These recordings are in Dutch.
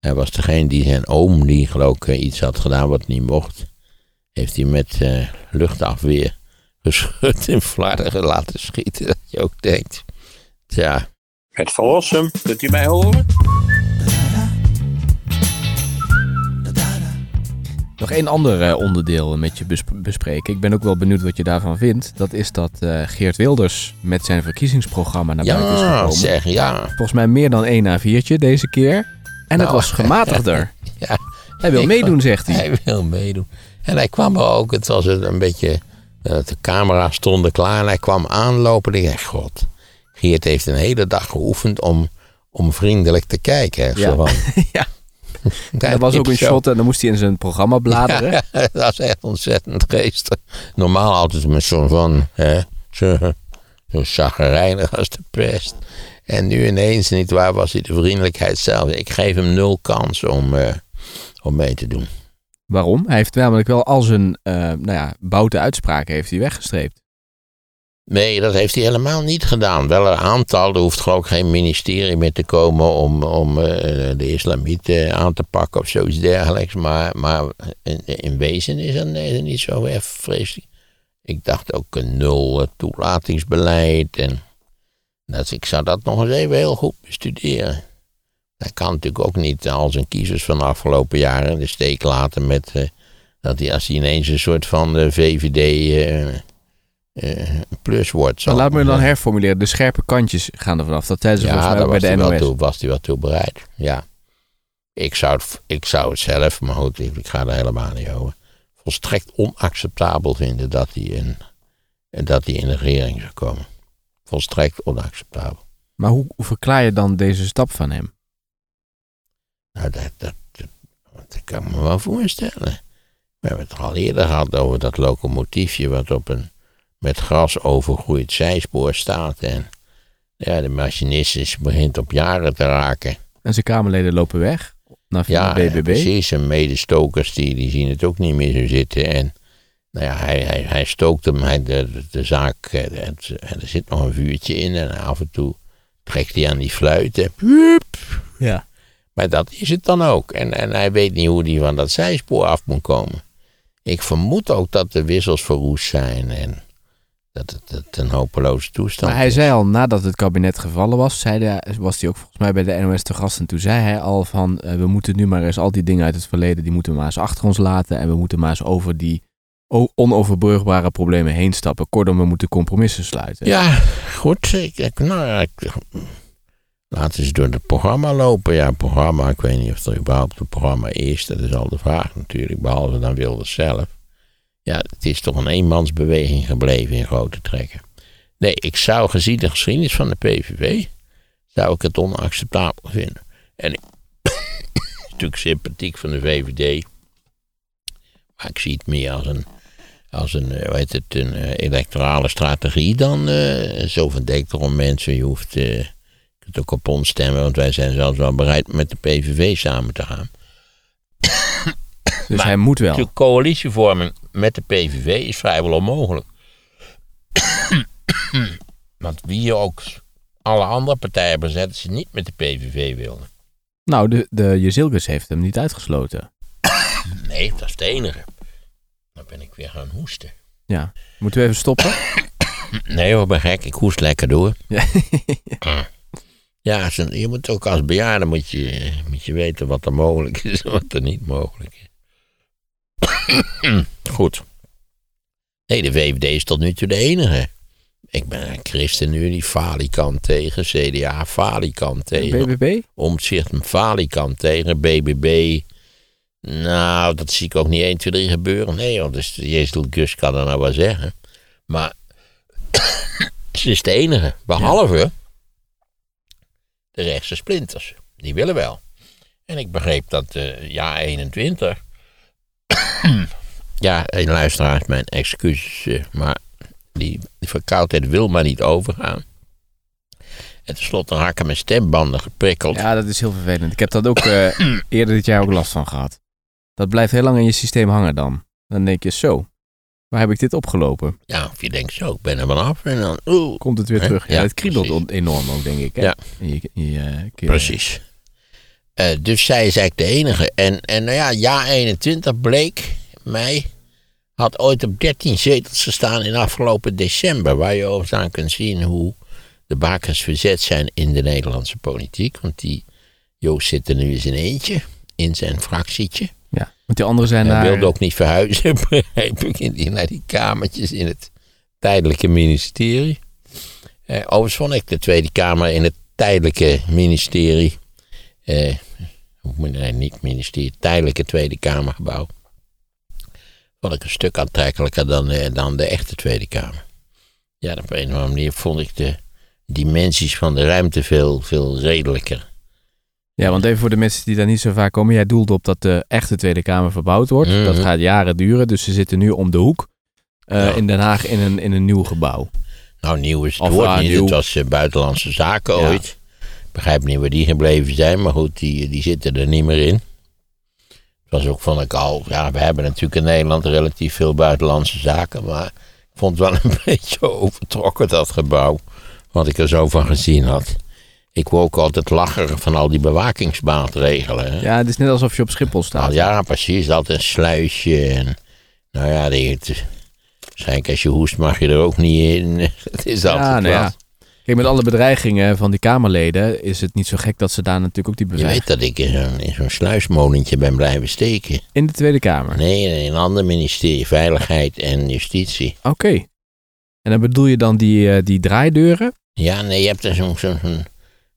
Hij was degene die zijn oom, die geloof ik eh, iets had gedaan wat niet mocht, heeft hij met eh, luchtafweer geschud in Vlaardingen laten schieten. Dat je ook denkt, tja. Het verlossen, kunt u mij horen? Nog één ander eh, onderdeel met je bes- bespreken. Ik ben ook wel benieuwd wat je daarvan vindt. Dat is dat eh, Geert Wilders met zijn verkiezingsprogramma naar buiten is Ja, gekomen. zeg, ja. Volgens mij meer dan één A4'tje deze keer. En het Nou. was gematigder. ja. Hij wil meedoen, zegt hij. Hij wil meedoen. En hij kwam er ook, het was een beetje, eh, de camera's stonden klaar en hij kwam aanlopen. En ik dacht, god, Geert heeft een hele dag geoefend om, om vriendelijk te kijken. hè. Ja. van, Ja. Er was ook een shot en dan moest hij in zijn programma bladeren. Ja, dat was echt ontzettend geestig. Normaal altijd met zo'n van, hè, zo, zo als de pest. En nu ineens, niet waar, was hij de vriendelijkheid zelf. Ik geef hem nul kans om, eh, om mee te doen. Waarom? Hij heeft namelijk wel al zijn eh nou ja, boute uitspraken heeft hij weggestreept. Nee, dat heeft hij helemaal niet gedaan. Wel een aantal, er hoeft gewoon geen ministerie meer te komen om, om eh, de islamieten aan te pakken of zoiets dergelijks. Maar, maar in, in wezen is is er niet zo erg vreselijk. Ik dacht ook een nul toelatingsbeleid. En dat, ik zou dat nog eens even heel goed bestuderen. Hij kan natuurlijk ook niet al zijn kiezers van de afgelopen jaren de steek laten met eh, dat hij als hij ineens een soort van eh, VVD eh, plus wordt. Maar laat me dan herformuleren. De scherpe kantjes gaan er vanaf. Dat tijdens volgens Ja, mij was, bij hij de wel NOS. toe, was hij wel toe bereid. Ja. Ik zou, het, ik zou het zelf, maar goed, ik, ik ga er helemaal niet over. Volstrekt onacceptabel vinden dat hij in, dat hij in de regering zou komen. Volstrekt onacceptabel. Maar hoe, hoe verklaar je dan deze stap van hem? Nou, dat, dat, kan ik me wel voorstellen. We hebben het al eerder gehad over dat locomotiefje wat op een met gras overgroeid zijspoor staat. En ja, de machinist is, begint op jaren te raken. En zijn Kamerleden lopen weg naar Ja, de ja, BBB. precies. En medestokers die, die zien het ook niet meer zo zitten. En nou ja, hij, hij, hij stookt hem, hij, de, de, de zaak, eh, het, er zit nog een vuurtje in. En af en toe trekt hij aan die fluiten. Ja. Maar dat is het dan ook. En, en hij weet niet hoe hij van dat zijspoor af moet komen. Ik vermoed ook dat de wissels verroest zijn. En dat het, het een hopeloze toestand Maar hij is. zei al, nadat het kabinet gevallen was, zei hij, was hij ook volgens mij bij de NOS te gast. En toen zei hij al van, eh, we moeten nu maar eens al die dingen uit het verleden, die moeten we maar eens achter ons laten. En we moeten maar eens over die onoverbrugbare problemen heen stappen. Kortom, we moeten compromissen sluiten. Ja, goed. Ik, nou ik, laten ze door het programma lopen. Ja, programma, ik weet niet of er überhaupt een programma is. Dat is al de vraag natuurlijk, behalve dan Wilders zelf. Ja, het is toch een eenmansbeweging gebleven in grote trekken. Nee, ik zou gezien de geschiedenis van de PVV, zou ik het onacceptabel vinden. En ik natuurlijk sympathiek van de VVD. Maar ik zie het meer als een, als een, eh, hoe heet het, een eh, electorale strategie dan eh, zo van denk erom mensen. Je hoeft eh, je kunt ook op ons stemmen, want wij zijn zelfs wel bereid met de PVV samen te gaan. dus maar- hij moet wel. De coalitievorming met de PVV is vrijwel onmogelijk. Want wie ook alle andere partijen bezet, ze niet met de PVV wilden. Nou, de, de heeft hem niet uitgesloten. Nee, dat is het enige. Dan ben ik weer gaan hoesten. Ja. Moeten we even stoppen? Nee hoor, ben gek. Ik hoest lekker door. Ja. Ja, ze- je moet ook als bejaarde moet je, moet je weten wat er mogelijk is en wat er niet mogelijk is. Goed. Nee, de VVD is tot nu toe de enige. Ik ben een ChristenUnie, falikant tegen, CDA, falikant tegen. BBB? Omtzigt een falikant tegen, BBB. Nou, dat zie ik ook niet 1, 2, 3 gebeuren. Nee, want dus Jezus Gus kan er nou wel zeggen. Maar ze is de enige. Behalve de rechtse splinters. Die willen wel. En ik begreep dat eh ja 21. ja, een luisteraar, mijn excuses. eh, maar die, die verkoudheid wil maar niet overgaan. En tenslotte raken mijn stembanden geprikkeld. Ja, dat is heel vervelend. Ik heb dat ook eh, eerder dit jaar ook last van gehad. Dat blijft heel lang in je systeem hangen dan. Dan denk je, zo, waar heb ik dit opgelopen? Ja, of je denkt zo, ik ben er vanaf en dan, oeh. Komt het weer terug? Ja, Ja, het kriebelt precies. enorm ook, denk ik. Hè? Ja. In je, in je, eh. Precies. Eh, dus zij is eigenlijk de enige. En, en nou ja, ja 21 bleek mei had ooit op 13 zetels gestaan in afgelopen december. Waar je overigens aan kunt zien hoe de bakens verzet zijn in de Nederlandse politiek. Want die Joost zit er nu eens in eentje, in zijn fractietje. Ja, want die anderen zijn Hij wilde ook niet verhuizen, begreep ik, naar die kamertjes in het tijdelijke ministerie. Eh, overigens vond ik de Tweede Kamer in het tijdelijke ministerie, eh, nee, niet ministerie, tijdelijke Tweede Kamergebouw, vond ik een stuk aantrekkelijker dan, eh, dan de echte Tweede Kamer. Ja, op een of andere manier vond ik de dimensies van de ruimte veel, veel redelijker. Ja, want even voor de mensen die daar niet zo vaak komen. Jij doelde op dat de echte Tweede Kamer verbouwd wordt. Mhm. Dat gaat jaren duren. Dus ze zitten nu om de hoek eh, Ja. in Den Haag in een, in een nieuw gebouw. Nou, nieuw is het Of woord aan niet. nieuw. Het was eh, buitenlandse zaken Ja. ooit. Ik begrijp niet waar die gebleven zijn, maar goed, die, die zitten er niet meer in. Het was ook, vond ik al, ja, we hebben natuurlijk in Nederland relatief veel buitenlandse zaken, maar ik vond het wel een beetje overtrokken, dat gebouw, wat ik er zo van gezien had. Ik wou ook altijd lachen van al die bewakingsmaatregelen. Hè? Ja, het is net alsof je op Schiphol staat. Nou ja, precies. Dat een sluisje. En, nou ja, die, het, waarschijnlijk als je hoest mag je er ook niet in. Het is altijd Ja, nou ja. wat. Kijk, met alle bedreigingen van die Kamerleden is het niet zo gek dat ze daar natuurlijk ook die Je beweging... weet dat ik in zo'n, sluismolentje ben blijven steken. In de Tweede Kamer? Nee, in een ander ministerie. Veiligheid en Justitie. Oké. En dan bedoel je dan die, eh, die draaideuren? Ja, nee, je hebt er zo'n zo'n-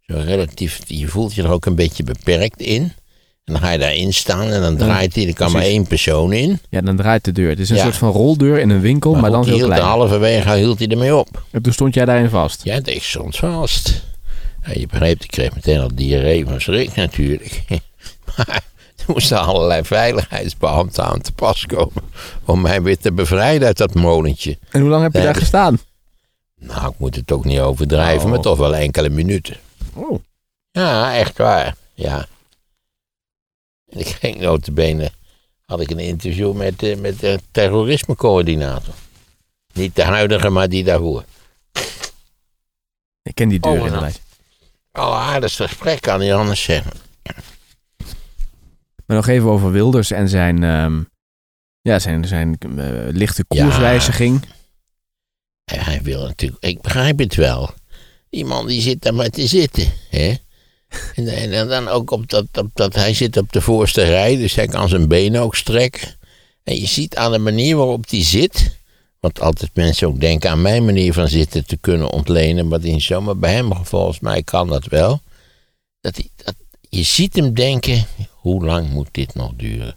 zo relatief... Je voelt je er ook een beetje beperkt in. En dan ga je daarin staan en dan draait hij. Er kan maar één persoon in. Ja, dan draait de deur. Het is een Ja. soort van roldeur in een winkel, maar, Maar, dan goed, die hield klein. halverwege hield hij ermee op. En toen stond jij daarin vast. Ja, ik stond vast. Ja, je begreep, ik kreeg meteen al diarree van schrik natuurlijk. Maar er moesten allerlei veiligheidsbeambten aan te pas komen om mij weer te bevrijden uit dat molentje. En hoe lang heb je daar gestaan? Nou, ik moet het ook niet overdrijven, Oh. maar toch wel enkele minuten. Oh. Ja, echt waar. Ja. En ik ging notabene, had ik een interview met, eh, met de terrorismecoördinator. Niet de huidige, maar die daarvoor. Ik ken die deur Oh, inderdaad. Gesprek, kan niet anders zeggen. Maar nog even over Wilders en zijn, ehm, ja, zijn, zijn eh, lichte koerswijziging. Hij wil natuurlijk, ik begrijp het wel. Die man die zit daar maar te zitten. Hè? En, dan ook op dat, op dat, hij zit op de voorste rij, dus hij kan zijn benen ook strekken. En je ziet aan de manier waarop hij zit, want altijd mensen ook denken aan mijn manier van zitten te kunnen ontlenen, maar in zomaar bij hem volgens mij kan dat wel. Dat hij, dat, je ziet hem denken, hoe lang moet dit nog duren?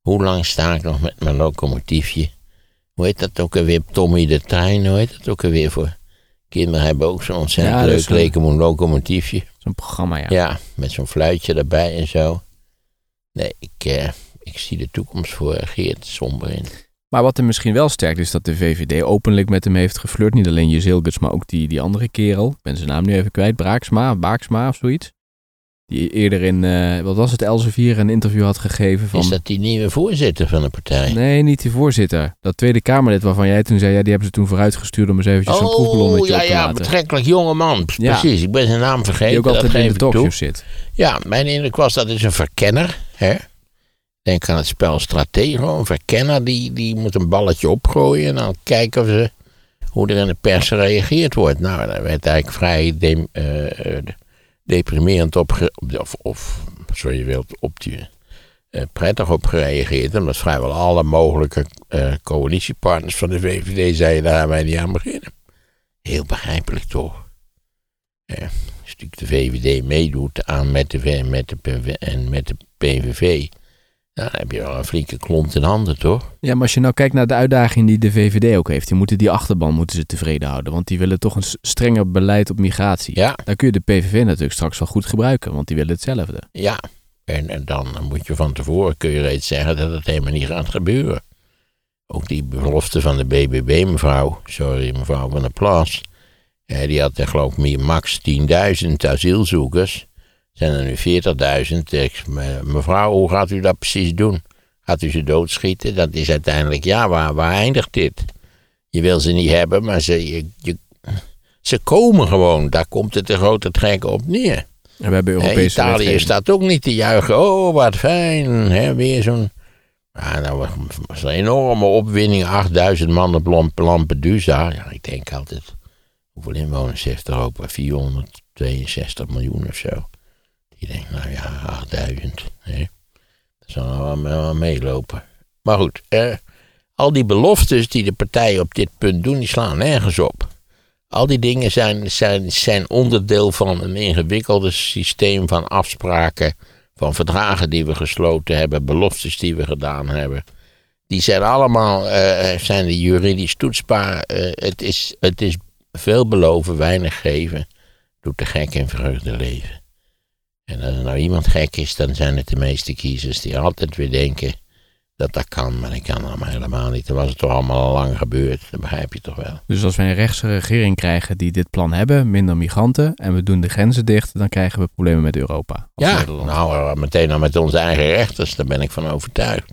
Hoe lang sta ik nog met mijn locomotiefje? Hoe heet dat ook alweer? Tommy de Trein, hoe heet dat ook alweer voor? Kinderen hebben ook zo'n ontzettend Ja, leuk is een- locomotiefje. Zo'n programma, ja. Ja, met zo'n fluitje erbij en zo. Nee, ik, eh, ik zie de toekomst voor Geert somber in. Maar wat hem misschien wel sterkt is dat de VVD openlijk met hem heeft geflirt. Niet alleen Jezilgus, maar ook die, die andere kerel. Ik ben zijn naam nu even kwijt. Braaksma, Baaksma of zoiets. Die eerder in, eh, wat was het, Elsevier een interview had gegeven van... Is dat die nieuwe voorzitter van de partij? Nee, niet die voorzitter. Dat Tweede Kamerlid waarvan jij toen zei, ja, die hebben ze toen vooruitgestuurd om eens eventjes oh, proefballonnetje ja, op te ja, laten. betrekkelijk jonge man. Ja. Precies, ik ben zijn naam vergeten. Die ook dat altijd in de talkshows zit. Ja, mijn indruk was dat is een verkenner. Hè? Denk aan het spel Stratego. Een verkenner die, die moet een balletje opgooien en dan kijken of ze, hoe er in de pers gereageerd wordt. Nou, daar werd eigenlijk vrij dem- eh, eh, deprimerend op, of, of zo je wilt, op die, eh, prettig op gereageerd. Omdat vrijwel alle mogelijke eh, coalitiepartners van de VVD zeiden, daar wij niet aan beginnen. Heel begrijpelijk toch? Ja, als natuurlijk de VVD meedoet aan met de, met de, en met de PVV, dan heb je wel een flinke klont in handen, toch? Ja, maar als je nou kijkt naar de uitdaging die de VVD ook heeft, die moeten die achterban moeten ze tevreden houden. Want die willen toch een strenger beleid op migratie. Ja, Dan kun je de PVV natuurlijk straks wel goed gebruiken, want die willen hetzelfde. ja. En, en dan moet je van tevoren kun je reeds zeggen dat het helemaal niet gaat gebeuren. Ook die belofte van de BBB, mevrouw, sorry, mevrouw van der Plas. eh, die had er geloof ik meer- max 10.000 asielzoekers. Zijn er nu 40.000. Ik, me- Mevrouw, hoe gaat u dat precies doen? Gaat u ze doodschieten? Dat is uiteindelijk, ja, waar, waar eindigt dit? Je wil ze niet hebben, maar ze, je, je, ze komen gewoon. Daar komt het de grote trek op neer. En we hebben Europese Italië wetgeving. staat ook niet te juichen. Oh, wat fijn. Hè, weer zo'n... Ja, nou was- een enorme opwinning. 8000 man op Lamp- Lampedusa. Ja, ik denk altijd... Hoeveel inwoners heeft Europa? 462 miljoen of zo. Die denkt, nou ja, 8000. Hè. Dat zal wel, meelopen. Maar goed, eh, al die beloftes die de partijen op dit punt doen, die slaan nergens op. Al die dingen zijn, zijn, zijn onderdeel van een ingewikkelde systeem van afspraken, van verdragen die we gesloten hebben, beloftes die we gedaan hebben. Die zijn allemaal eh, zijn die juridisch toetsbaar. Eh, het, is, het is veel beloven, weinig geven. Doet de gek in vreugde leven. En als er nou iemand gek is, dan zijn het de meeste kiezers die altijd weer denken dat dat kan, maar dat kan allemaal helemaal niet. Dan was het toch allemaal al lang gebeurd, dat begrijp je toch wel. Dus als we een rechtse regering krijgen die dit plan hebben, minder migranten, en we doen de grenzen dicht, dan krijgen we problemen met Europa. Ja, Nederland. nou eh, meteen al met onze eigen rechters, daar ben ik van overtuigd.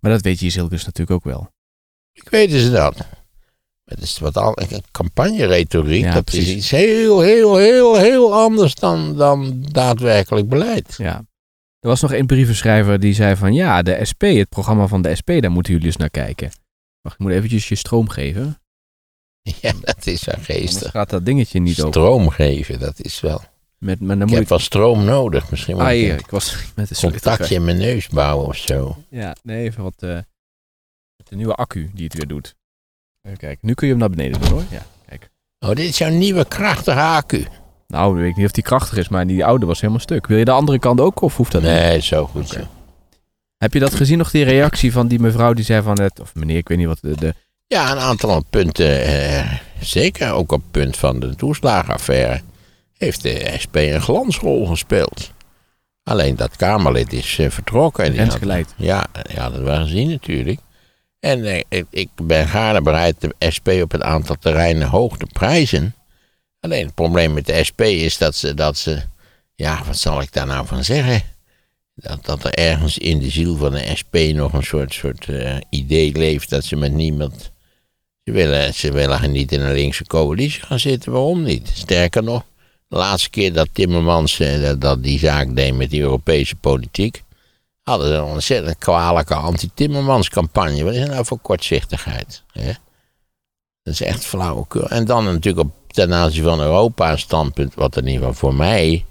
Maar dat weet je Zilkes natuurlijk ook wel. Ik weet ze dat. Het is wat al, campagneretoriek, Ja, dat precies. is iets heel, heel, heel, heel anders dan, dan daadwerkelijk beleid. Ja. Er was nog een brievenschrijver die zei van ja, de SP, het programma van de SP, daar moeten jullie eens naar kijken. Wacht, ik moet eventjes je stroom geven. Ja, dat is wel Anders geestig. gaat dat dingetje niet open. Stroom geven, dat is wel. Met, maar dan Ik moet heb ik... wel stroom nodig. Misschien Ah, ik een was met sleutel contactje in mijn neus bouwen of zo. Ja, nee, even wat... eh, de nieuwe accu die het weer doet. Even kijken, nu kun je hem naar beneden doen hoor. Ja, kijk. Oh, dit is jouw nieuwe krachtige accu. Nou, weet ik niet of die krachtig is, maar die oude was helemaal stuk. Wil je de andere kant ook of hoeft dat niet? Nee, zo goed zo. Heb je dat gezien nog, die reactie van die mevrouw die zei van het... Of meneer, ik weet niet wat de... de Ja, een aantal punten, eh, zeker ook op het punt van de toeslagenaffaire, heeft de SP een glansrol gespeeld. Alleen dat Kamerlid is eh, vertrokken. en had- geleid. Ja, ja, dat we gezien natuurlijk. En eh, ik, ben gaarne bereid de SP op een aantal terreinen hoog te prijzen. Alleen het probleem met de SP is dat ze, dat ze ja, wat zal ik daar nou van zeggen? Dat, dat er ergens in de ziel van de SP nog een soort, soort eh, idee leeft dat ze met niemand. Ze willen, ze willen niet in een linkse coalitie gaan zitten, waarom niet? Sterker nog, de laatste keer dat Timmermans eh, dat, dat die zaak deed met die Europese politiek, hadden ze een ontzettend kwalijke anti-Timmermans campagne. Wat is nou voor kortzichtigheid? Hè? Dat is echt flauwekul. En dan natuurlijk op, ten aanzien van Europa een standpunt, wat in ieder geval voor mij,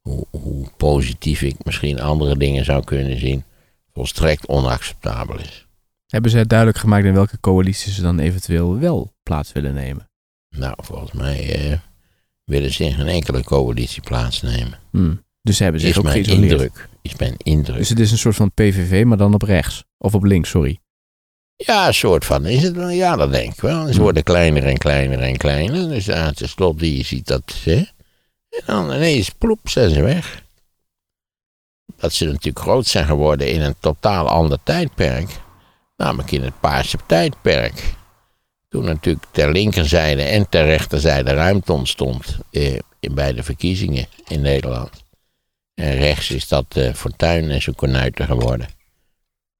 hoe, hoe positief ik misschien andere dingen zou kunnen zien, volstrekt onacceptabel is. Hebben zij duidelijk gemaakt in welke coalitie ze dan eventueel wel plaats willen nemen? Nou, volgens mij eh, willen ze in geen enkele coalitie plaatsnemen. Hmm. Dus ze hebben zich Is ook mijn indruk. Is mijn indruk. Dus het is een soort van PVV, maar dan op rechts. Of op links, sorry. Ja, een soort van is het wel. Ja, dat denk ik wel. Ze worden kleiner en kleiner en kleiner. Dus ja, tenslotte, je ziet dat. Hè? En dan ineens, ploep, zijn ze weg. Dat ze natuurlijk groot zijn geworden in een totaal ander tijdperk. Namelijk in het paarse tijdperk. Toen natuurlijk ter linkerzijde en ter rechterzijde ruimte ontstond eh, in beide verkiezingen in Nederland. En rechts is dat eh, Fortuyn en zijn konuiten geworden.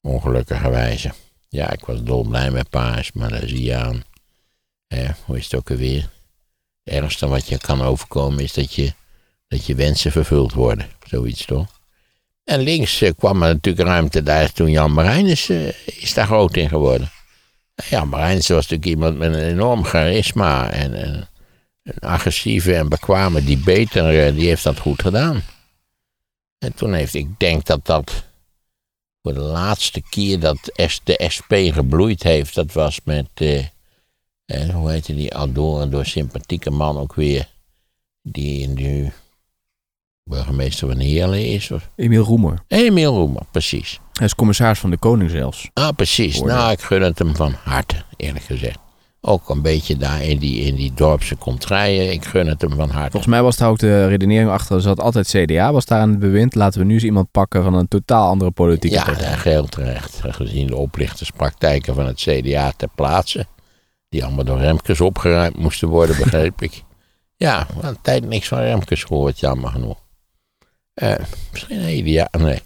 Ongelukkigerwijze. Ja, ik was dolblij met paars, maar daar zie je aan. Hoe is het ook alweer? Het ergste wat je kan overkomen is dat je, dat je wensen vervuld worden. Zoiets toch? En links eh, kwam er natuurlijk ruimte. Daar toen Jan Marijnis eh, is daar groot in geworden. En Jan Marijnis was natuurlijk iemand met een enorm charisma. En een, agressieve en bekwame debater. die heeft dat goed gedaan. En toen heeft, ik denk dat dat voor de laatste keer dat de SP gebloeid heeft, dat was met, eh, eh, hoe heette die, een door sympathieke man ook weer, die nu burgemeester van Heerlen is. Of, Emiel Roemer. Emiel Roemer, precies. Hij is commissaris van de Koning zelfs. Ah, precies. Nou, ik gun het hem van harte, eerlijk gezegd. Ook een beetje daar in die, in die dorpse contraien. Ik gun het hem van harte. Volgens mij was daar ook de redenering achter. Er zat altijd CDA, was daar aan het bewind. Laten we nu eens iemand pakken van een totaal andere politieke Ja, partij. geheel terecht. Gezien de oplichterspraktijken van het CDA ter plaatse. Die allemaal door Remkes opgeruimd moesten worden, begreep ik. Ja, hadden tijd niks van Remkes gehoord, jammer genoeg. Eh, misschien een idea, nee.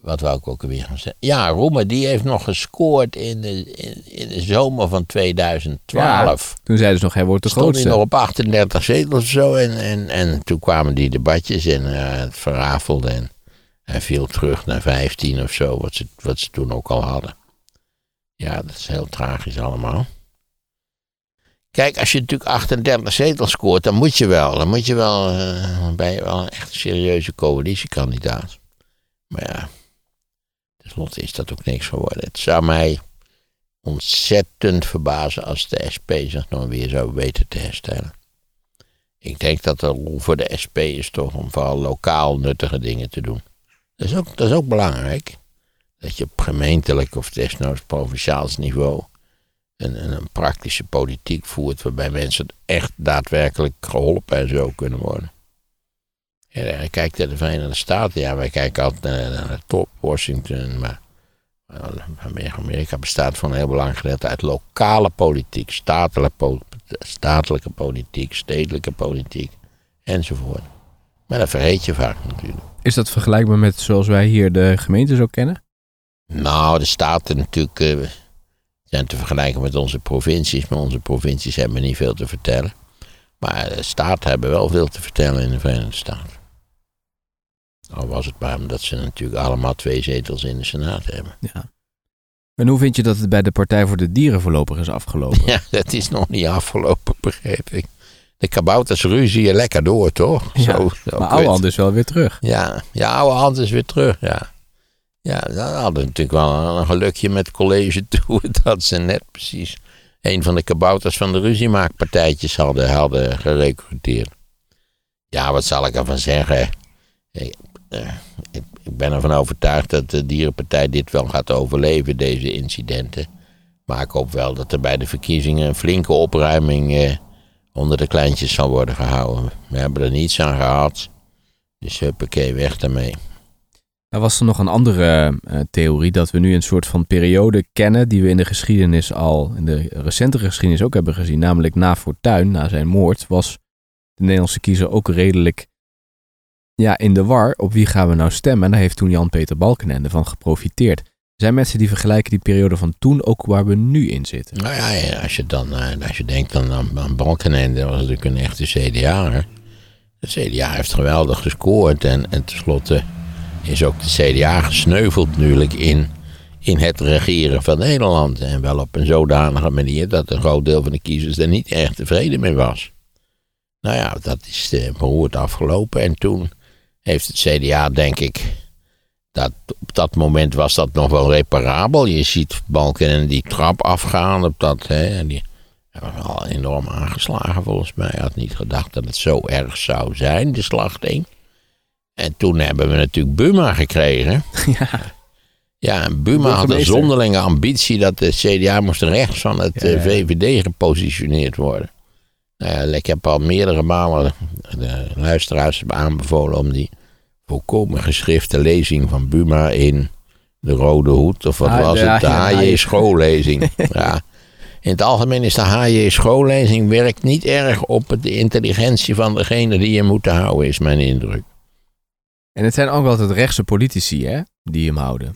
Wat wou ik ook alweer gaan zeggen? Ja, Roemer die heeft nog gescoord in de, in, in de zomer van 2012. Toen zeiden ze nog, hij wordt de Stond hij grootste. nog op 38 zetels of zo. En, en, en toen kwamen die debatjes en eh, het verrafelde. En hij viel terug naar 15 of zo, wat ze, wat ze toen ook al hadden. Ja, dat is heel tragisch allemaal. Kijk, als je natuurlijk 38 zetels scoort, dan moet je wel. Dan moet je wel, dan ben je wel een echt serieuze coalitiekandidaat. Maar ja, tenslotte is dat ook niks geworden. Het zou mij ontzettend verbazen als de SP zich nog weer zou weten te herstellen. Ik denk dat de rol voor de SP is toch om vooral lokaal nuttige dingen te doen. Dat is ook, dat is ook belangrijk. Dat je op gemeentelijk of desnoods provinciaals niveau een, een, een praktische politiek voert waarbij mensen echt daadwerkelijk geholpen en zo kunnen worden. Ja, kijk naar de Verenigde Staten, ja, wij kijken altijd naar, de top, Washington, maar Amerika bestaat van een heel belangrijk gedeelte uit lokale politiek, statelijke, po- statelijke politiek, stedelijke politiek enzovoort. Maar dat vergeet je vaak natuurlijk. Is dat vergelijkbaar met zoals wij hier de gemeente zo kennen? Nou, de staten natuurlijk eh, zijn te vergelijken met onze provincies, maar onze provincies hebben niet veel te vertellen. Maar de staten hebben wel veel te vertellen in de Verenigde Staten. Al was het maar omdat ze natuurlijk allemaal twee zetels in de Senaat hebben. Ja. En hoe vind je dat het bij de Partij voor de Dieren voorlopig is afgelopen? Ja, dat is nog niet afgelopen, begreep ik. De kabouters ruzieën lekker door, toch? Ja, zo, zo maar kut. Ouwehand is wel weer terug. Ja, ja, oude hand is weer terug, ja. Ja, dat hadden natuurlijk wel een gelukje met college toe, dat ze net precies een van de kabouters van de ruziemaakpartijtjes hadden, hadden gerecruiteerd. Ja, wat zal ik ervan zeggen? Ik, eh, ik, ik ben ervan overtuigd dat de dierenpartij dit wel gaat overleven, deze incidenten. Maar ik hoop wel dat er bij de verkiezingen een flinke opruiming eh, onder de kleintjes zal worden gehouden. We hebben er niets aan gehad. Dus huppakee, weg daarmee. Er was er nog een andere eh, theorie dat we nu een soort van periode kennen die we in de geschiedenis al, in de recentere geschiedenis ook hebben gezien. Namelijk na Fortuyn, na zijn moord, was de Nederlandse kiezer ook redelijk ja, in de war. Op wie gaan we nou stemmen? En daar heeft toen Jan-Peter Balkenende van geprofiteerd. Er zijn mensen die vergelijken die periode van toen ook waar we nu in zitten. Nou ja, als je dan eh, als je denkt dan aan, aan Balkenende, was natuurlijk een echte CDA. De CDA heeft geweldig gescoord en, en tenslotte is ook de CDA gesneuveld natuurlijk in, in het regeren van Nederland. En wel op een zodanige manier dat een groot deel van de kiezers er niet erg tevreden mee was. Nou ja, dat is eh, beroerd afgelopen. En toen heeft het CDA, denk ik, dat, op dat moment was dat nog wel reparabel. Je ziet Balken en die trap afgaan op dat. Hè, en die hij was al enorm aangeslagen volgens mij. Hij had niet gedacht dat het zo erg zou zijn, de slachting. En toen hebben we natuurlijk Buma gekregen. ja, Ja, en Buma had een zonderlinge ambitie dat de CDA moest rechts van het Ja, eh, ja. VVD gepositioneerd worden. Nou ja, ik heb al meerdere malen de luisteraars aanbevolen om die volkomen geschrifte lezing van Buma in de Rode Hoed, of wat Ah, was de- het, de de HJ HJ schoollezing. ja. In het algemeen is de HJ schoollezing werkt niet erg op de intelligentie van degene die je moet houden, is mijn indruk. en het zijn ook altijd rechtse politici hè, die hem houden.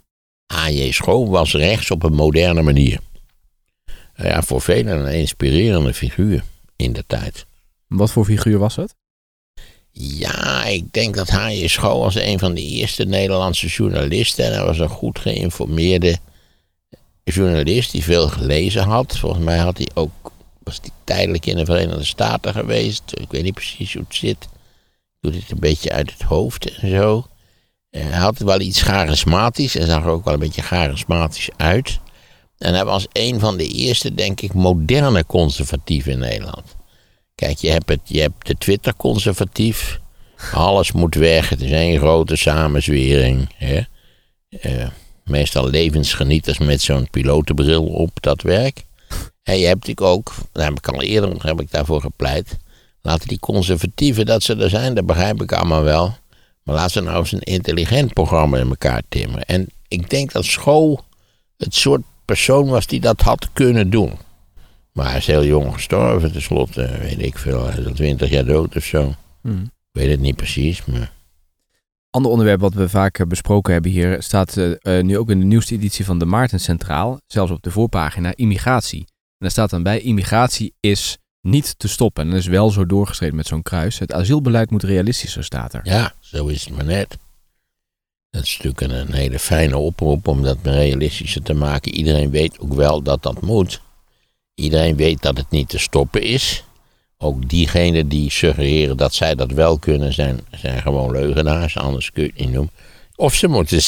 A.J. School was rechts op een moderne manier. Nou Ja, voor velen een inspirerende figuur in de tijd. Wat voor figuur was het? Ja, ik denk dat H.J. School was een van de eerste Nederlandse journalisten. En hij was een goed geïnformeerde journalist die veel gelezen had. Volgens mij had hij ook, was hij tijdelijk in de Verenigde Staten geweest. Ik weet niet precies hoe het zit. Ik doe dit een beetje uit het hoofd en zo. Eh, Hij had wel iets charismatisch. Hij zag er ook wel een beetje charismatisch uit. En hij was een van de eerste, denk ik, moderne conservatieven in Nederland. Kijk, je hebt, het, je hebt de Twitter-conservatief. Alles moet weg. Het is één grote samenzwering. Hè? Eh, meestal levensgenieters met zo'n pilotenbril op dat werk. En je hebt natuurlijk ook, daar heb ik al eerder heb ik daarvoor gepleit. Laten die conservatieven dat ze er zijn, dat begrijp ik allemaal wel. Maar laten ze nou eens een intelligent programma in elkaar timmeren. En ik denk dat School het soort persoon was die dat had kunnen doen. Maar hij is heel jong gestorven, tenslotte, weet ik veel, hij is al twintig jaar dood of zo. Hm. Ik weet het niet precies, maar... Ander onderwerp wat we vaak eh, besproken hebben hier staat uh, nu ook in de nieuwste editie van de Maarten Centraal, zelfs op de voorpagina, immigratie. En daar staat dan bij, immigratie is niet te stoppen. En dat is wel zo doorgeschreven met zo'n kruis. Het asielbeleid moet realistischer, staat er. Ja, zo is het maar net. Dat is natuurlijk een, hele fijne oproep om dat realistischer te maken. Iedereen weet ook wel dat dat moet. Iedereen weet dat het niet te stoppen is. Ook diegenen die suggereren dat zij dat wel kunnen, zijn, zijn gewoon leugenaars. Anders kun je het niet noemen. Of ze moeten,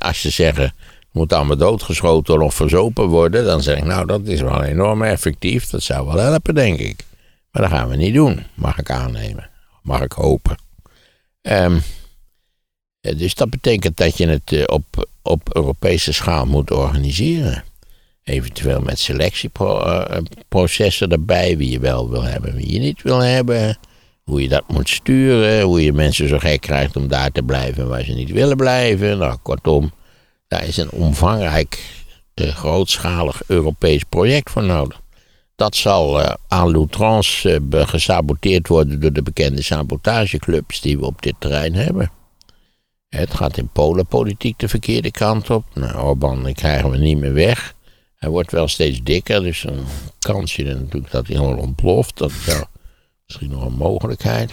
als ze zeggen, moet allemaal doodgeschoten of verzopen worden. Dan zeg ik, nou, dat is wel enorm effectief. Dat zou wel helpen, denk ik. Maar dat gaan we niet doen, mag ik aannemen. Mag ik hopen. Um, dus dat betekent dat je het eh, op, op Europese schaal moet organiseren. Eventueel met selectieprocessen eh, erbij, wie je wel wil hebben, wie je niet wil hebben. Hoe je dat moet sturen, hoe je mensen zo gek krijgt om daar te blijven waar ze niet willen blijven. Nou, kortom, daar is een omvangrijk, uh, grootschalig Europees project voor nodig. Dat zal aan l'outrance gesaboteerd worden door de bekende sabotageclubs die we op dit terrein hebben. Het gaat in Polen politiek de verkeerde kant op. Nou, Orbán krijgen we niet meer weg. Hij wordt wel steeds dikker, dus een kansje natuurlijk dat hij helemaal ontploft. Dat is misschien nog een mogelijkheid.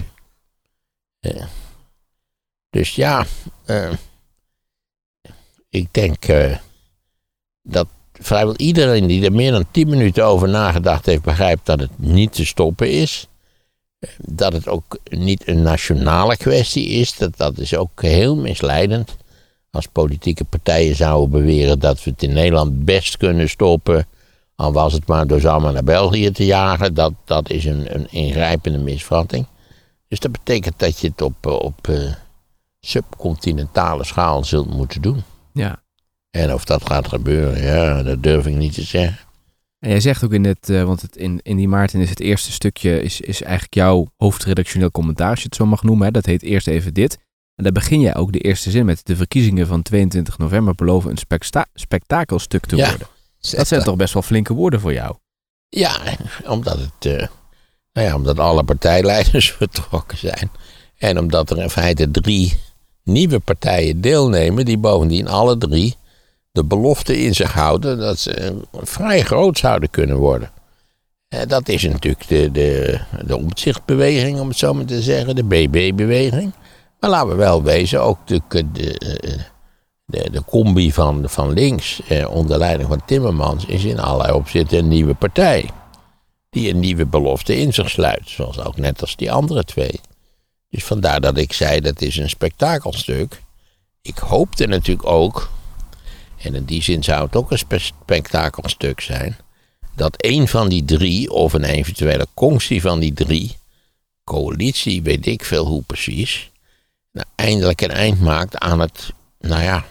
dus ja, uh, ik denk uh, dat vrijwel iedereen die er meer dan 10 minuten over nagedacht heeft, begrijpt dat het niet te stoppen is. Dat het ook niet een nationale kwestie is, dat, dat is ook heel misleidend. Als politieke partijen zouden beweren dat we het in Nederland best kunnen stoppen, al was het maar door ze allemaal naar België te jagen, dat, dat is een, een ingrijpende misvatting. Dus dat betekent dat je het op, op uh, subcontinentale schaal zult moeten doen. Ja. En of dat gaat gebeuren, ja, dat durf ik niet te zeggen. En jij zegt ook in het, uh, want het in, in die Maarten is het eerste stukje, is, is eigenlijk jouw hoofdredactioneel commentaar, als je het zo mag noemen. Hè? Dat heet eerst even dit. En daar begin jij ook de eerste zin met de verkiezingen van 22 november beloven een spekta spektakelstuk te ja, worden. Dat zijn toch best wel flinke woorden voor jou? Ja, omdat het, uh, nou ja, omdat alle partijleiders vertrokken zijn. En omdat er in feite drie nieuwe partijen deelnemen, die bovendien alle drie de belofte in zich houden dat ze vrij groot zouden kunnen worden. Dat is natuurlijk de, de, de omzichtbeweging, om het zo maar te zeggen, de BB-beweging. Maar laten we wel wezen, ook de, de, de, combi van, van links, eh, onder leiding van Timmermans, is in allerlei opzichten een nieuwe partij. Die een nieuwe belofte in zich sluit, zoals ook net als die andere twee. Dus vandaar dat ik zei, dat is een spektakelstuk. Ik hoopte natuurlijk ook, en in die zin zou het ook een spektakelstuk zijn, dat een van die drie, of een eventuele conctie van die drie, coalitie, weet ik veel hoe precies, nou, eindelijk een eind maakt aan het, nou ja,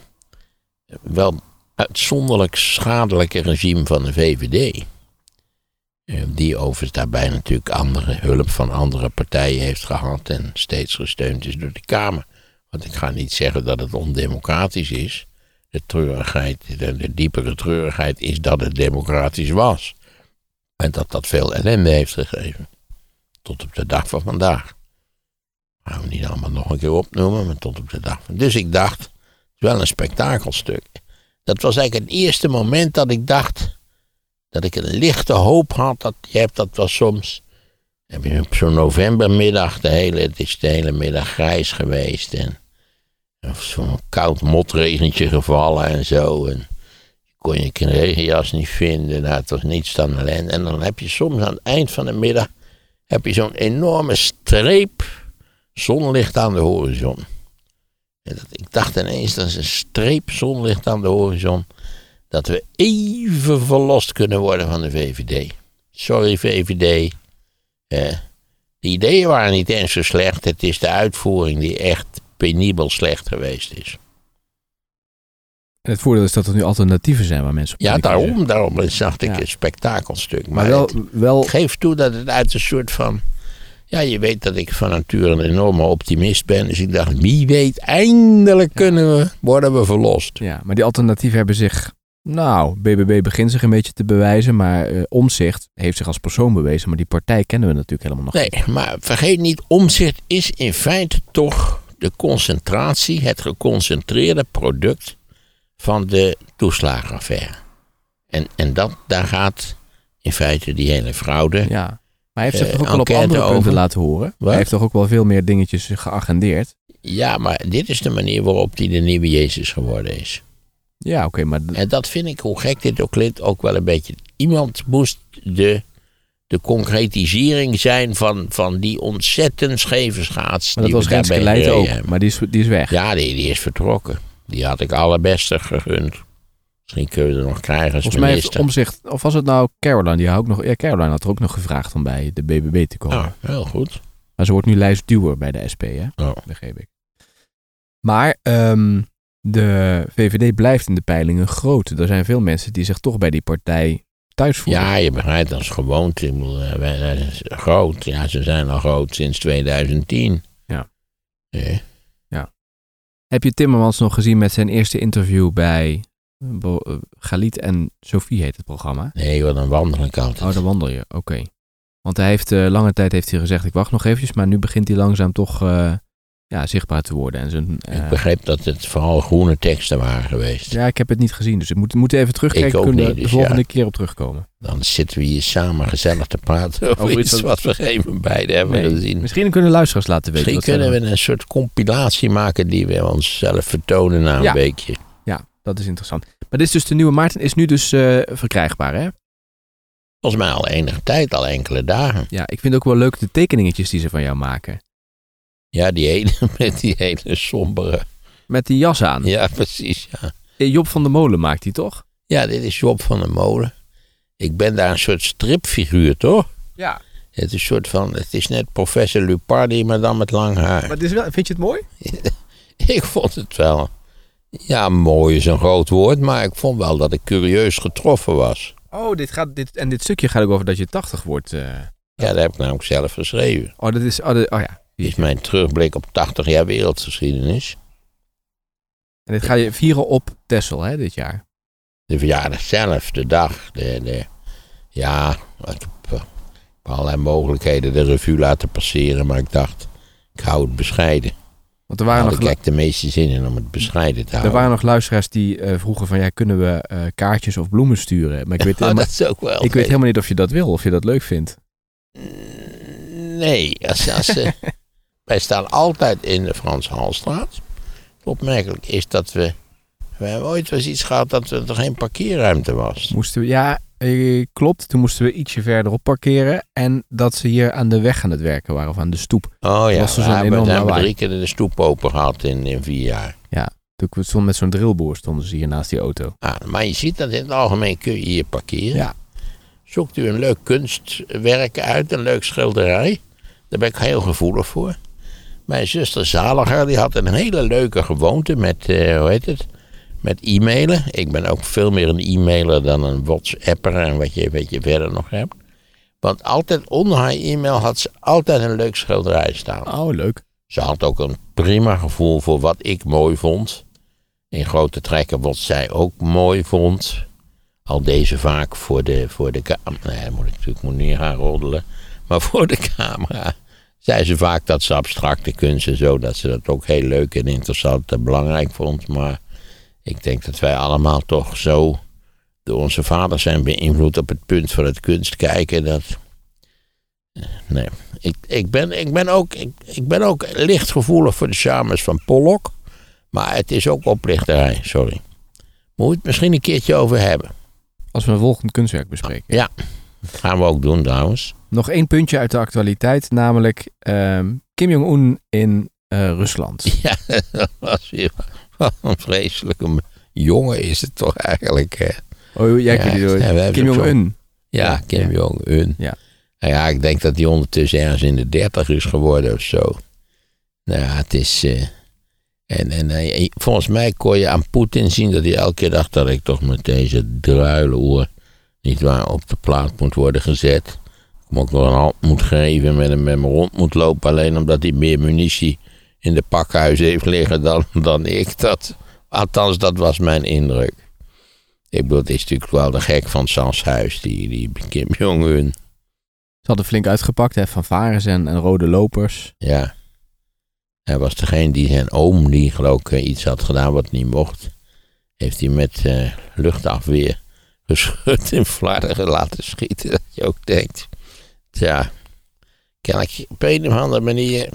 wel uitzonderlijk schadelijke regime van de VVD. Eh, die overigens daarbij natuurlijk andere hulp van andere partijen heeft gehad en steeds gesteund is door de Kamer. Want ik ga niet zeggen dat het ondemocratisch is. De treurigheid, de, de diepere treurigheid is dat het democratisch was. En dat dat veel ellende heeft gegeven. Tot op de dag van vandaag. Gaan we niet allemaal nog een keer opnoemen, maar tot op de dag. Dus ik dacht, het is wel een spektakelstuk. Dat was eigenlijk het eerste moment dat ik dacht dat ik een lichte hoop had. Dat, je hebt dat wel soms. Heb je op zo'n novembermiddag, de hele, het is de hele middag grijs geweest. En, of zo'n koud motregentje gevallen en zo. En kon je een regenjas niet vinden. Nou, het was niets dan ellende. En dan heb je soms aan het eind van de middag heb je zo'n enorme streep zonlicht aan de horizon. En dat, ik dacht ineens, dat is een streep zonlicht aan de horizon dat we even verlost kunnen worden van de VVD. Sorry VVD. Eh, de ideeën waren niet eens zo slecht. Het is de uitvoering die echt penibel slecht geweest is. En het voordeel is dat er nu alternatieven zijn waar mensen op Ja, daarom, daarom zag ik een spektakelstuk. Maar, maar wel, wel... Geef toe dat het uit een soort van... Ja, je weet dat ik van nature een enorme optimist ben. Dus ik dacht, wie weet, eindelijk kunnen we, worden we verlost. Ja, maar die alternatieven hebben zich nou, BBB begint zich een beetje te bewijzen, maar uh, Omzicht heeft zich als persoon bewezen. Maar die partij kennen we natuurlijk helemaal nog nee, niet. Nee, maar vergeet niet, Omzicht is in feite toch de concentratie, het geconcentreerde product van de toeslagenaffaire. En, en dat, daar gaat in feite die hele fraude. Ja. Maar hij heeft zich Eh, toch ook wel op enquête andere punten over- laten horen. Wat? Hij heeft toch ook wel veel meer dingetjes geagendeerd. Ja, maar dit is de manier waarop hij de nieuwe Jezus geworden is. Ja, oké, maar En dat vind ik, hoe gek dit ook klinkt, ook wel een beetje. Iemand moest de, de concretisering zijn van, van die ontzettend scheve schaats. maar dat die was Renske ook. hebben. Maar die is, die is weg. Ja, die, die is vertrokken. Die had ik allerbeste gegund. Misschien kunnen we er nog krijgen als Volgens mij heeft omzicht, of was het nou Caroline? Die had ook nog, ja, Caroline had er ook nog gevraagd om bij de BBB te komen. Oh, heel goed. Maar ze wordt nu lijstduwer bij de SP, hè? Oh. Begreep ik. Maar ehm, de VVD blijft in de peilingen groot. Er zijn veel mensen die zich toch bij die partij thuis voelen. Ja, je begrijpt, dat is gewoonte. Eh, groot. Ja, ze zijn al groot sinds 2010. Ja. Eh, Heb je Timmermans nog gezien met zijn eerste interview bij Galit en Sophie heet het programma? nee, wat een wandel ik altijd. Oh, daar wandel je. Oké. Want hij heeft eh, lange tijd heeft hij gezegd, ik wacht nog eventjes, maar nu begint hij langzaam toch eh, ja, zichtbaar te worden. En zijn, eh, ik begreep dat het vooral groene teksten waren geweest. ja, ik heb het niet gezien, dus ik moet, moet even terugkijken. Ik ook kunnen we niet, de dus volgende ja. keer op terugkomen. Dan zitten we hier samen gezellig te praten over, Over iets wat- wat we geen beide hebben Nee, gezien. Misschien kunnen luisteraars laten weten. Misschien kunnen we een soort compilatie maken die we onszelf vertonen na een Ja. weekje. Dat is interessant. Maar dit is dus de nieuwe Maarten, is nu dus eh, verkrijgbaar, hè? Volgens mij al enige tijd, al enkele dagen. Ja, ik vind ook wel leuk de tekeningetjes die ze van jou maken. Ja, die ene met die hele sombere. Met die jas aan. Ja, precies. Ja. Eh, Job van der Molen maakt die, toch? ja, dit is Job van der Molen. Ik ben daar een soort stripfiguur, toch? Ja. Het is een soort van, het is net professor Lupardi, maar dan met lang haar. Maar het is wel, vind je het mooi? Ik vond het wel, ja, mooi is een groot woord, maar ik vond wel dat ik curieus getroffen was. Oh, dit gaat, dit, en dit stukje gaat ook over dat je 80 wordt. eh. Ja, dat heb ik namelijk zelf geschreven. Oh, dat is, oh, dat- oh ja. Dit is mijn terugblik op 80 jaar wereldgeschiedenis. En dit ga je vieren op Texel, hè, dit jaar. De verjaardag zelf, de dag, de, de, ja, ik heb eh, allerlei mogelijkheden de revue laten passeren, maar ik dacht, ik hou het bescheiden. Want er waren, had nog, ik de meeste zin in om het bescheiden te er houden. waren nog luisteraars die eh, vroegen van... Ja, kunnen we eh, kaartjes of bloemen sturen? Maar ik weet, Oh, helemaal, dat is ook wel. ik weet helemaal niet of je dat wil, of je dat leuk vindt. Nee, als, als, eh, wij staan altijd in de Frans Halstraat. Opmerkelijk is dat we. We hebben ooit wel eens iets gehad dat er geen parkeerruimte was. Moesten we, ja, klopt. Toen moesten we ietsje verderop parkeren. En dat ze hier aan de weg aan het werken waren, of aan de stoep. Oh ja, Was er we hebben, hebben drie keer de stoep open gehad in, in vier jaar. Toen we stonden met zo'n drillboor stonden ze hier naast die auto. Ah, maar je ziet dat in het algemeen kun je hier parkeren. Ja. Zoekt u een leuk kunstwerk uit, een leuk schilderij. Daar ben ik heel gevoelig voor. Mijn zuster Zaliger die had een hele leuke gewoonte met, eh, hoe heet het, met e-mailen. Ik ben ook veel meer een e-mailer dan een WhatsApper en wat je, wat je verder nog hebt. Want altijd onder haar e-mail had ze altijd een leuk schilderij staan. Oh, leuk. Ze had ook een prima gevoel voor wat ik mooi vond. In grote trekken wat zij ook mooi vond. Al deze vaak voor de, voor de camera. Nee, moet ik natuurlijk moet niet gaan roddelen. Maar voor de camera zei ze vaak dat ze abstracte kunst en zo. Dat ze dat ook heel leuk en interessant en belangrijk vond. Maar ik denk dat wij allemaal toch zo door onze vader zijn beïnvloed op het punt van het kunst kijken. Dat, eh, nee, ik, ik, ben, ik, ben ook, ik, ik ben ook licht gevoelig voor de charmes van Pollock. Maar het is ook oplichterij, sorry. Moet het misschien een keertje over hebben. Als we een volgend kunstwerk bespreken. Dat gaan we ook doen trouwens. Nog één puntje uit de actualiteit, namelijk ehm, Kim Jong-un in eh, Rusland. Ja, dat was weer wat een vreselijke jongen is het toch eigenlijk. Hè? Oh, jij Ja, door. ja, Kim Jong-un. Ja, Kim. Jong-un. Ja. Nou ja, ik denk dat hij ondertussen ergens in de dertig is geworden of zo. Nou ja, het is... eh, en, en eh, volgens mij kon je aan Poetin zien dat hij elke keer dacht dat ik toch met deze druileoer niet waar op de plaat moet worden gezet. Ik hem ook nog een hand moet geven met hem met me rond moet lopen. Alleen omdat hij meer munitie in de pakhuis heeft liggen dan, dan ik. Dat, althans, dat was mijn indruk. Ik bedoel, het is natuurlijk wel de gek van Sans Huis, die, die Kim Jong-un. Ze hadden flink uitgepakt, hè, van varens en, en rode lopers. Ja. Hij was degene die zijn oom, die geloof ik iets had gedaan wat niet mocht, heeft hij met uh, luchtafweer geschud in Vlaardingen laten schieten. Dat je ook denkt, tja, kan ik op een of andere manier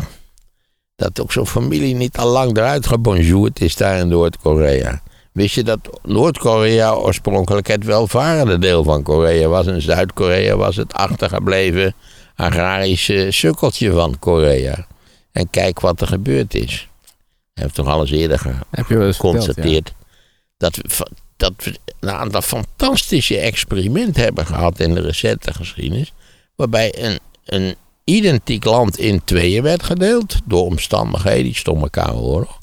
dat ook zo'n familie niet al lang eruit gebonjourd is daar in Noord-Korea. Wist je dat Noord-Korea oorspronkelijk het welvarende deel van Korea was en Zuid-Korea was het achtergebleven agrarische sukkeltje van Korea? En kijk wat er gebeurd is. Hij heeft toch alles eerder geconstateerd. dat, we, dat we een aantal fantastische experimenten hebben gehad in de recente geschiedenis. Waarbij een, een identiek land in tweeën werd gedeeld. Door omstandigheden, die stomme elkaar oorlog.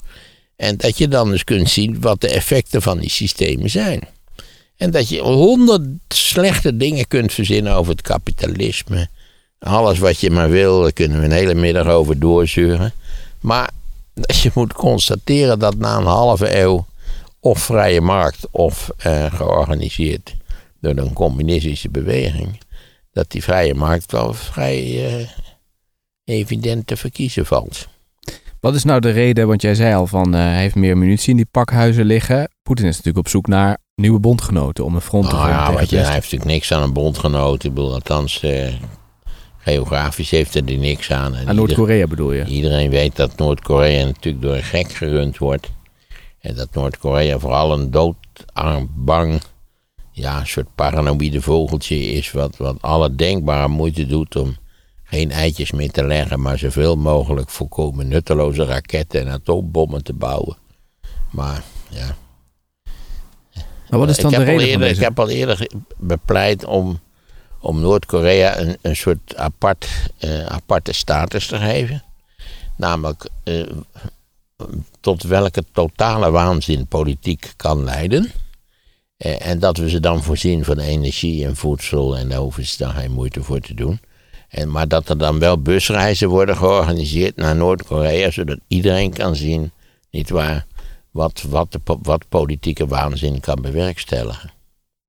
En dat je dan dus kunt zien wat de effecten van die systemen zijn. En dat je honderd slechte dingen kunt verzinnen over het kapitalisme. Alles wat je maar wil, daar kunnen we een hele middag over doorzuren. Maar je moet constateren dat na een halve eeuw of vrije markt of eh, georganiseerd door een communistische beweging, dat die vrije markt wel vrij eh, evident te verkiezen valt. Wat is nou de reden, want jij zei al van uh, hij heeft meer munitie in die pakhuizen liggen. Poetin is natuurlijk op zoek naar nieuwe bondgenoten om een front te oh, ja, want hij heeft natuurlijk niks aan een bondgenoot. Ik bedoel, althans, uh, geografisch heeft hij er niks aan. aan Noord-Korea bedoel je? Iedereen weet dat Noord-Korea natuurlijk door een gek gerund wordt. En dat Noord-Korea vooral een doodarm, bang, ja, een soort paranoïde vogeltje is. Wat, wat alle denkbare moeite doet om geen eitjes meer te leggen, maar zoveel mogelijk volkomen nutteloze raketten en atoombommen te bouwen. Maar ja. Maar wat is dan de reden eerder, deze? Ik heb al eerder bepleit om, om Noord-Korea een, een soort apart, uh, aparte status te geven. Namelijk uh, tot welke totale waanzin politiek kan leiden. Uh, en dat we ze dan voorzien van energie en voedsel en daar hoeven ze dan geen moeite voor te doen. En, maar dat er dan wel busreizen worden georganiseerd naar Noord-Korea, zodat iedereen kan zien, nietwaar, wat, wat, de, wat politieke waanzin kan bewerkstelligen.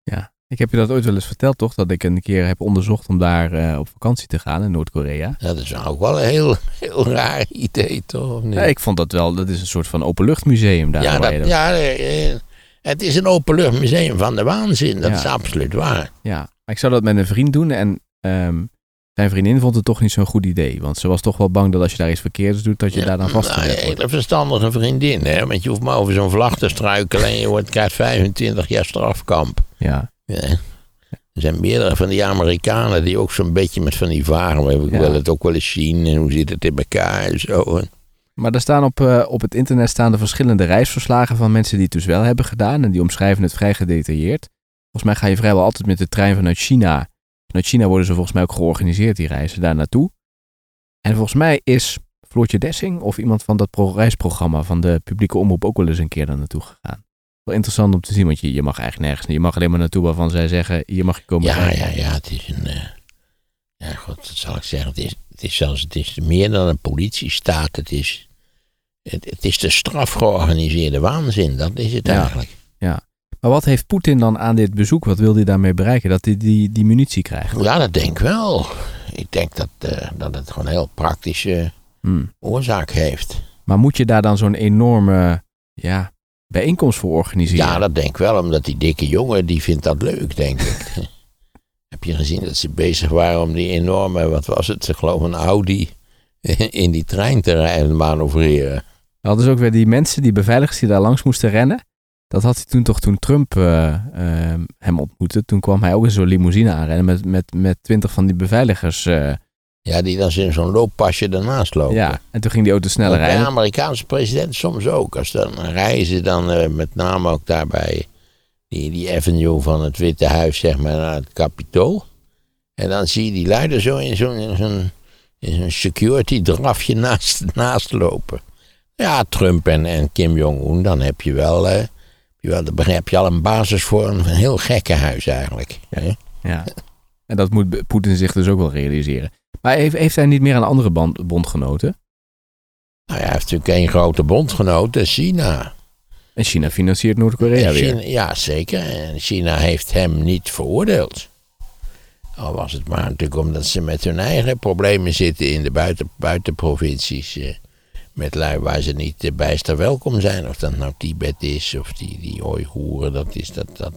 Ja, ik heb je dat ooit wel eens verteld, toch? Dat ik een keer heb onderzocht om daar uh, op vakantie te gaan in Noord-Korea. Ja, dat is ook wel een heel, heel raar idee, toch? Ja, ik vond dat wel, dat is een soort van openluchtmuseum daar. Ja, dat, ja uh, het is een openluchtmuseum van de waanzin, dat ja. is absoluut waar. Ja, maar ik zou dat met een vriend doen en um, zijn vriendin vond het toch niet zo'n goed idee. Want ze was toch wel bang dat als je daar iets verkeerds doet, dat je ja, daar dan vast nou, Een hele verstandige vriendin, hè. Want je hoeft maar over zo'n vlag te struikelen en je wordt, krijgt 25 jaar strafkamp. Ja. ja. Er zijn meerdere van die Amerikanen die ook zo'n beetje met van die varen. Ik wil het ook wel eens zien en hoe zit het in elkaar en zo. Maar er staan op, uh, op het internet staan er verschillende reisverslagen van mensen die het dus wel hebben gedaan. En die omschrijven het vrij gedetailleerd. Volgens mij ga je vrijwel altijd met de trein vanuit China Vanuit China worden ze volgens mij ook georganiseerd, die reizen daar naartoe. En volgens mij is Floortje Dessing of iemand van dat reisprogramma van de publieke omroep ook wel eens een keer daar naartoe gegaan. Wel interessant om te zien, want je, je mag eigenlijk nergens, je mag alleen maar naartoe waarvan zij zeggen, hier mag je komen. Ja, ja, ja, het is een, uh, ja god, dat zal ik zeggen, het is, het is zelfs, het is meer dan een politiestaat, het is, het, het is de strafgeorganiseerde waanzin, dat is het ja, eigenlijk. Ja, maar wat heeft Poetin dan aan dit bezoek? Wat wil hij daarmee bereiken? Dat hij die, die munitie krijgt? Ja, dat denk ik wel. Ik denk dat, uh, dat het gewoon een heel praktische hmm. oorzaak heeft. Maar moet je daar dan zo'n enorme ja, bijeenkomst voor organiseren? Ja, dat denk ik wel. Omdat die dikke jongen, die vindt dat leuk, denk ik. Heb je gezien dat ze bezig waren om die enorme, wat was het, ze geloof een Audi in die trein te rijden, manoeuvreren. Hadden ze ook weer die mensen, die beveiligers die daar langs moesten rennen. Dat had hij toen toch toen Trump uh, uh, hem ontmoette. Toen kwam hij ook in zo'n limousine aanrennen met, met, met twintig van die beveiligers. Uh. Ja, die dan in zo'n looppasje daarnaast lopen. Ja, en toen ging die auto sneller rijden. De Amerikaanse president soms ook. Als dan reizen, dan met name ook daarbij die, die avenue van het Witte Huis, zeg maar, naar het Capitool. En dan zie je die luiden zo in zo'n zo'n zo security drafje naast, naast lopen. Ja, Trump en, en Kim Jong-un, dan heb je wel... Ja, daar heb je al een basis voor een heel gekke huis eigenlijk. Ja. ja. En dat moet Poetin zich dus ook wel realiseren. Maar heeft, heeft hij niet meer een andere band, bondgenoten? Nou ja, hij heeft natuurlijk één grote bondgenoot, China. En China financiert Noord-Korea weer. Ja, zeker. En China heeft hem niet veroordeeld. Al was het maar natuurlijk omdat ze met hun eigen problemen zitten in de buiten, buitenprovincies. Met lui waar ze niet bijster welkom zijn. Of dat nou Tibet is of die, die Oeigoeren, dat is, dat, dat,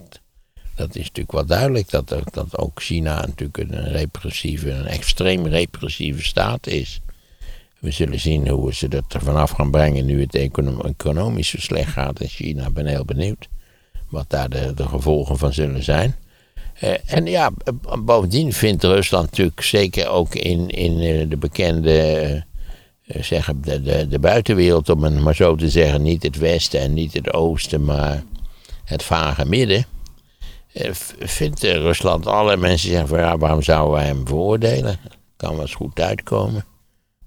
dat is natuurlijk wel duidelijk. Dat, dat ook China natuurlijk een repressieve, een extreem repressieve staat is. We zullen zien hoe ze dat er vanaf gaan brengen nu het econo- economisch zo slecht gaat in China. Ik ben heel benieuwd wat daar de, de gevolgen van zullen zijn. Eh, en ja, bovendien vindt Rusland natuurlijk zeker ook in, in eh, de bekende, eh, zeggen, de, de, de buitenwereld, om het maar zo te zeggen, niet het westen en niet het oosten, maar het vage midden. eh, vindt eh, Rusland alle mensen zeggen van ja, waarom zouden wij hem veroordelen? Kan wel eens goed uitkomen.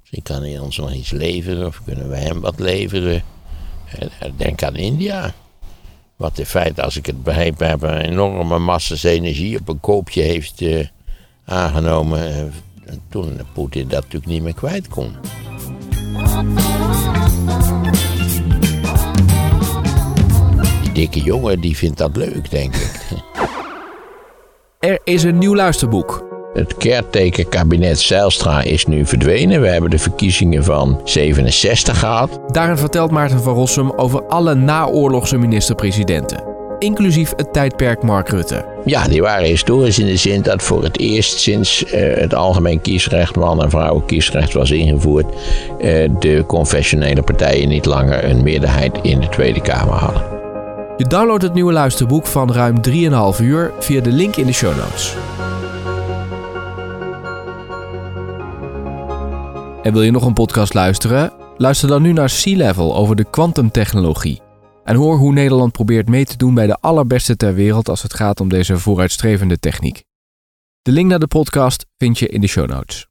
Misschien kan hij ons nog iets leveren of kunnen we hem wat leveren. Eh, Denk aan India. Wat in feite, als ik het begrepen heb, een enorme massa's energie op een koopje heeft eh, aangenomen. eh, toen Poetin dat natuurlijk niet meer kwijt kon. Die dikke jongen die vindt dat leuk, denk ik. Er is een nieuw luisterboek. Het caretaker-kabinet Zijlstra is nu verdwenen. We hebben de verkiezingen van 67 gehad. Daarin vertelt Maarten van Rossum over alle naoorlogse minister-presidenten. Inclusief het tijdperk Mark Rutte. Ja, die waren historisch in de zin dat voor het eerst sinds eh, het algemeen kiesrecht, man- en vrouwenkiesrecht was ingevoerd, eh, de confessionele partijen niet langer een meerderheid in de Tweede Kamer hadden. Je downloadt het nieuwe luisterboek van ruim 3,5 uur via de link in de show notes. En wil je nog een podcast luisteren? Luister dan nu naar Sea Level over de kwantumtechnologie. En hoor hoe Nederland probeert mee te doen bij de allerbeste ter wereld als het gaat om deze vooruitstrevende techniek. De link naar de podcast vind je in de show notes.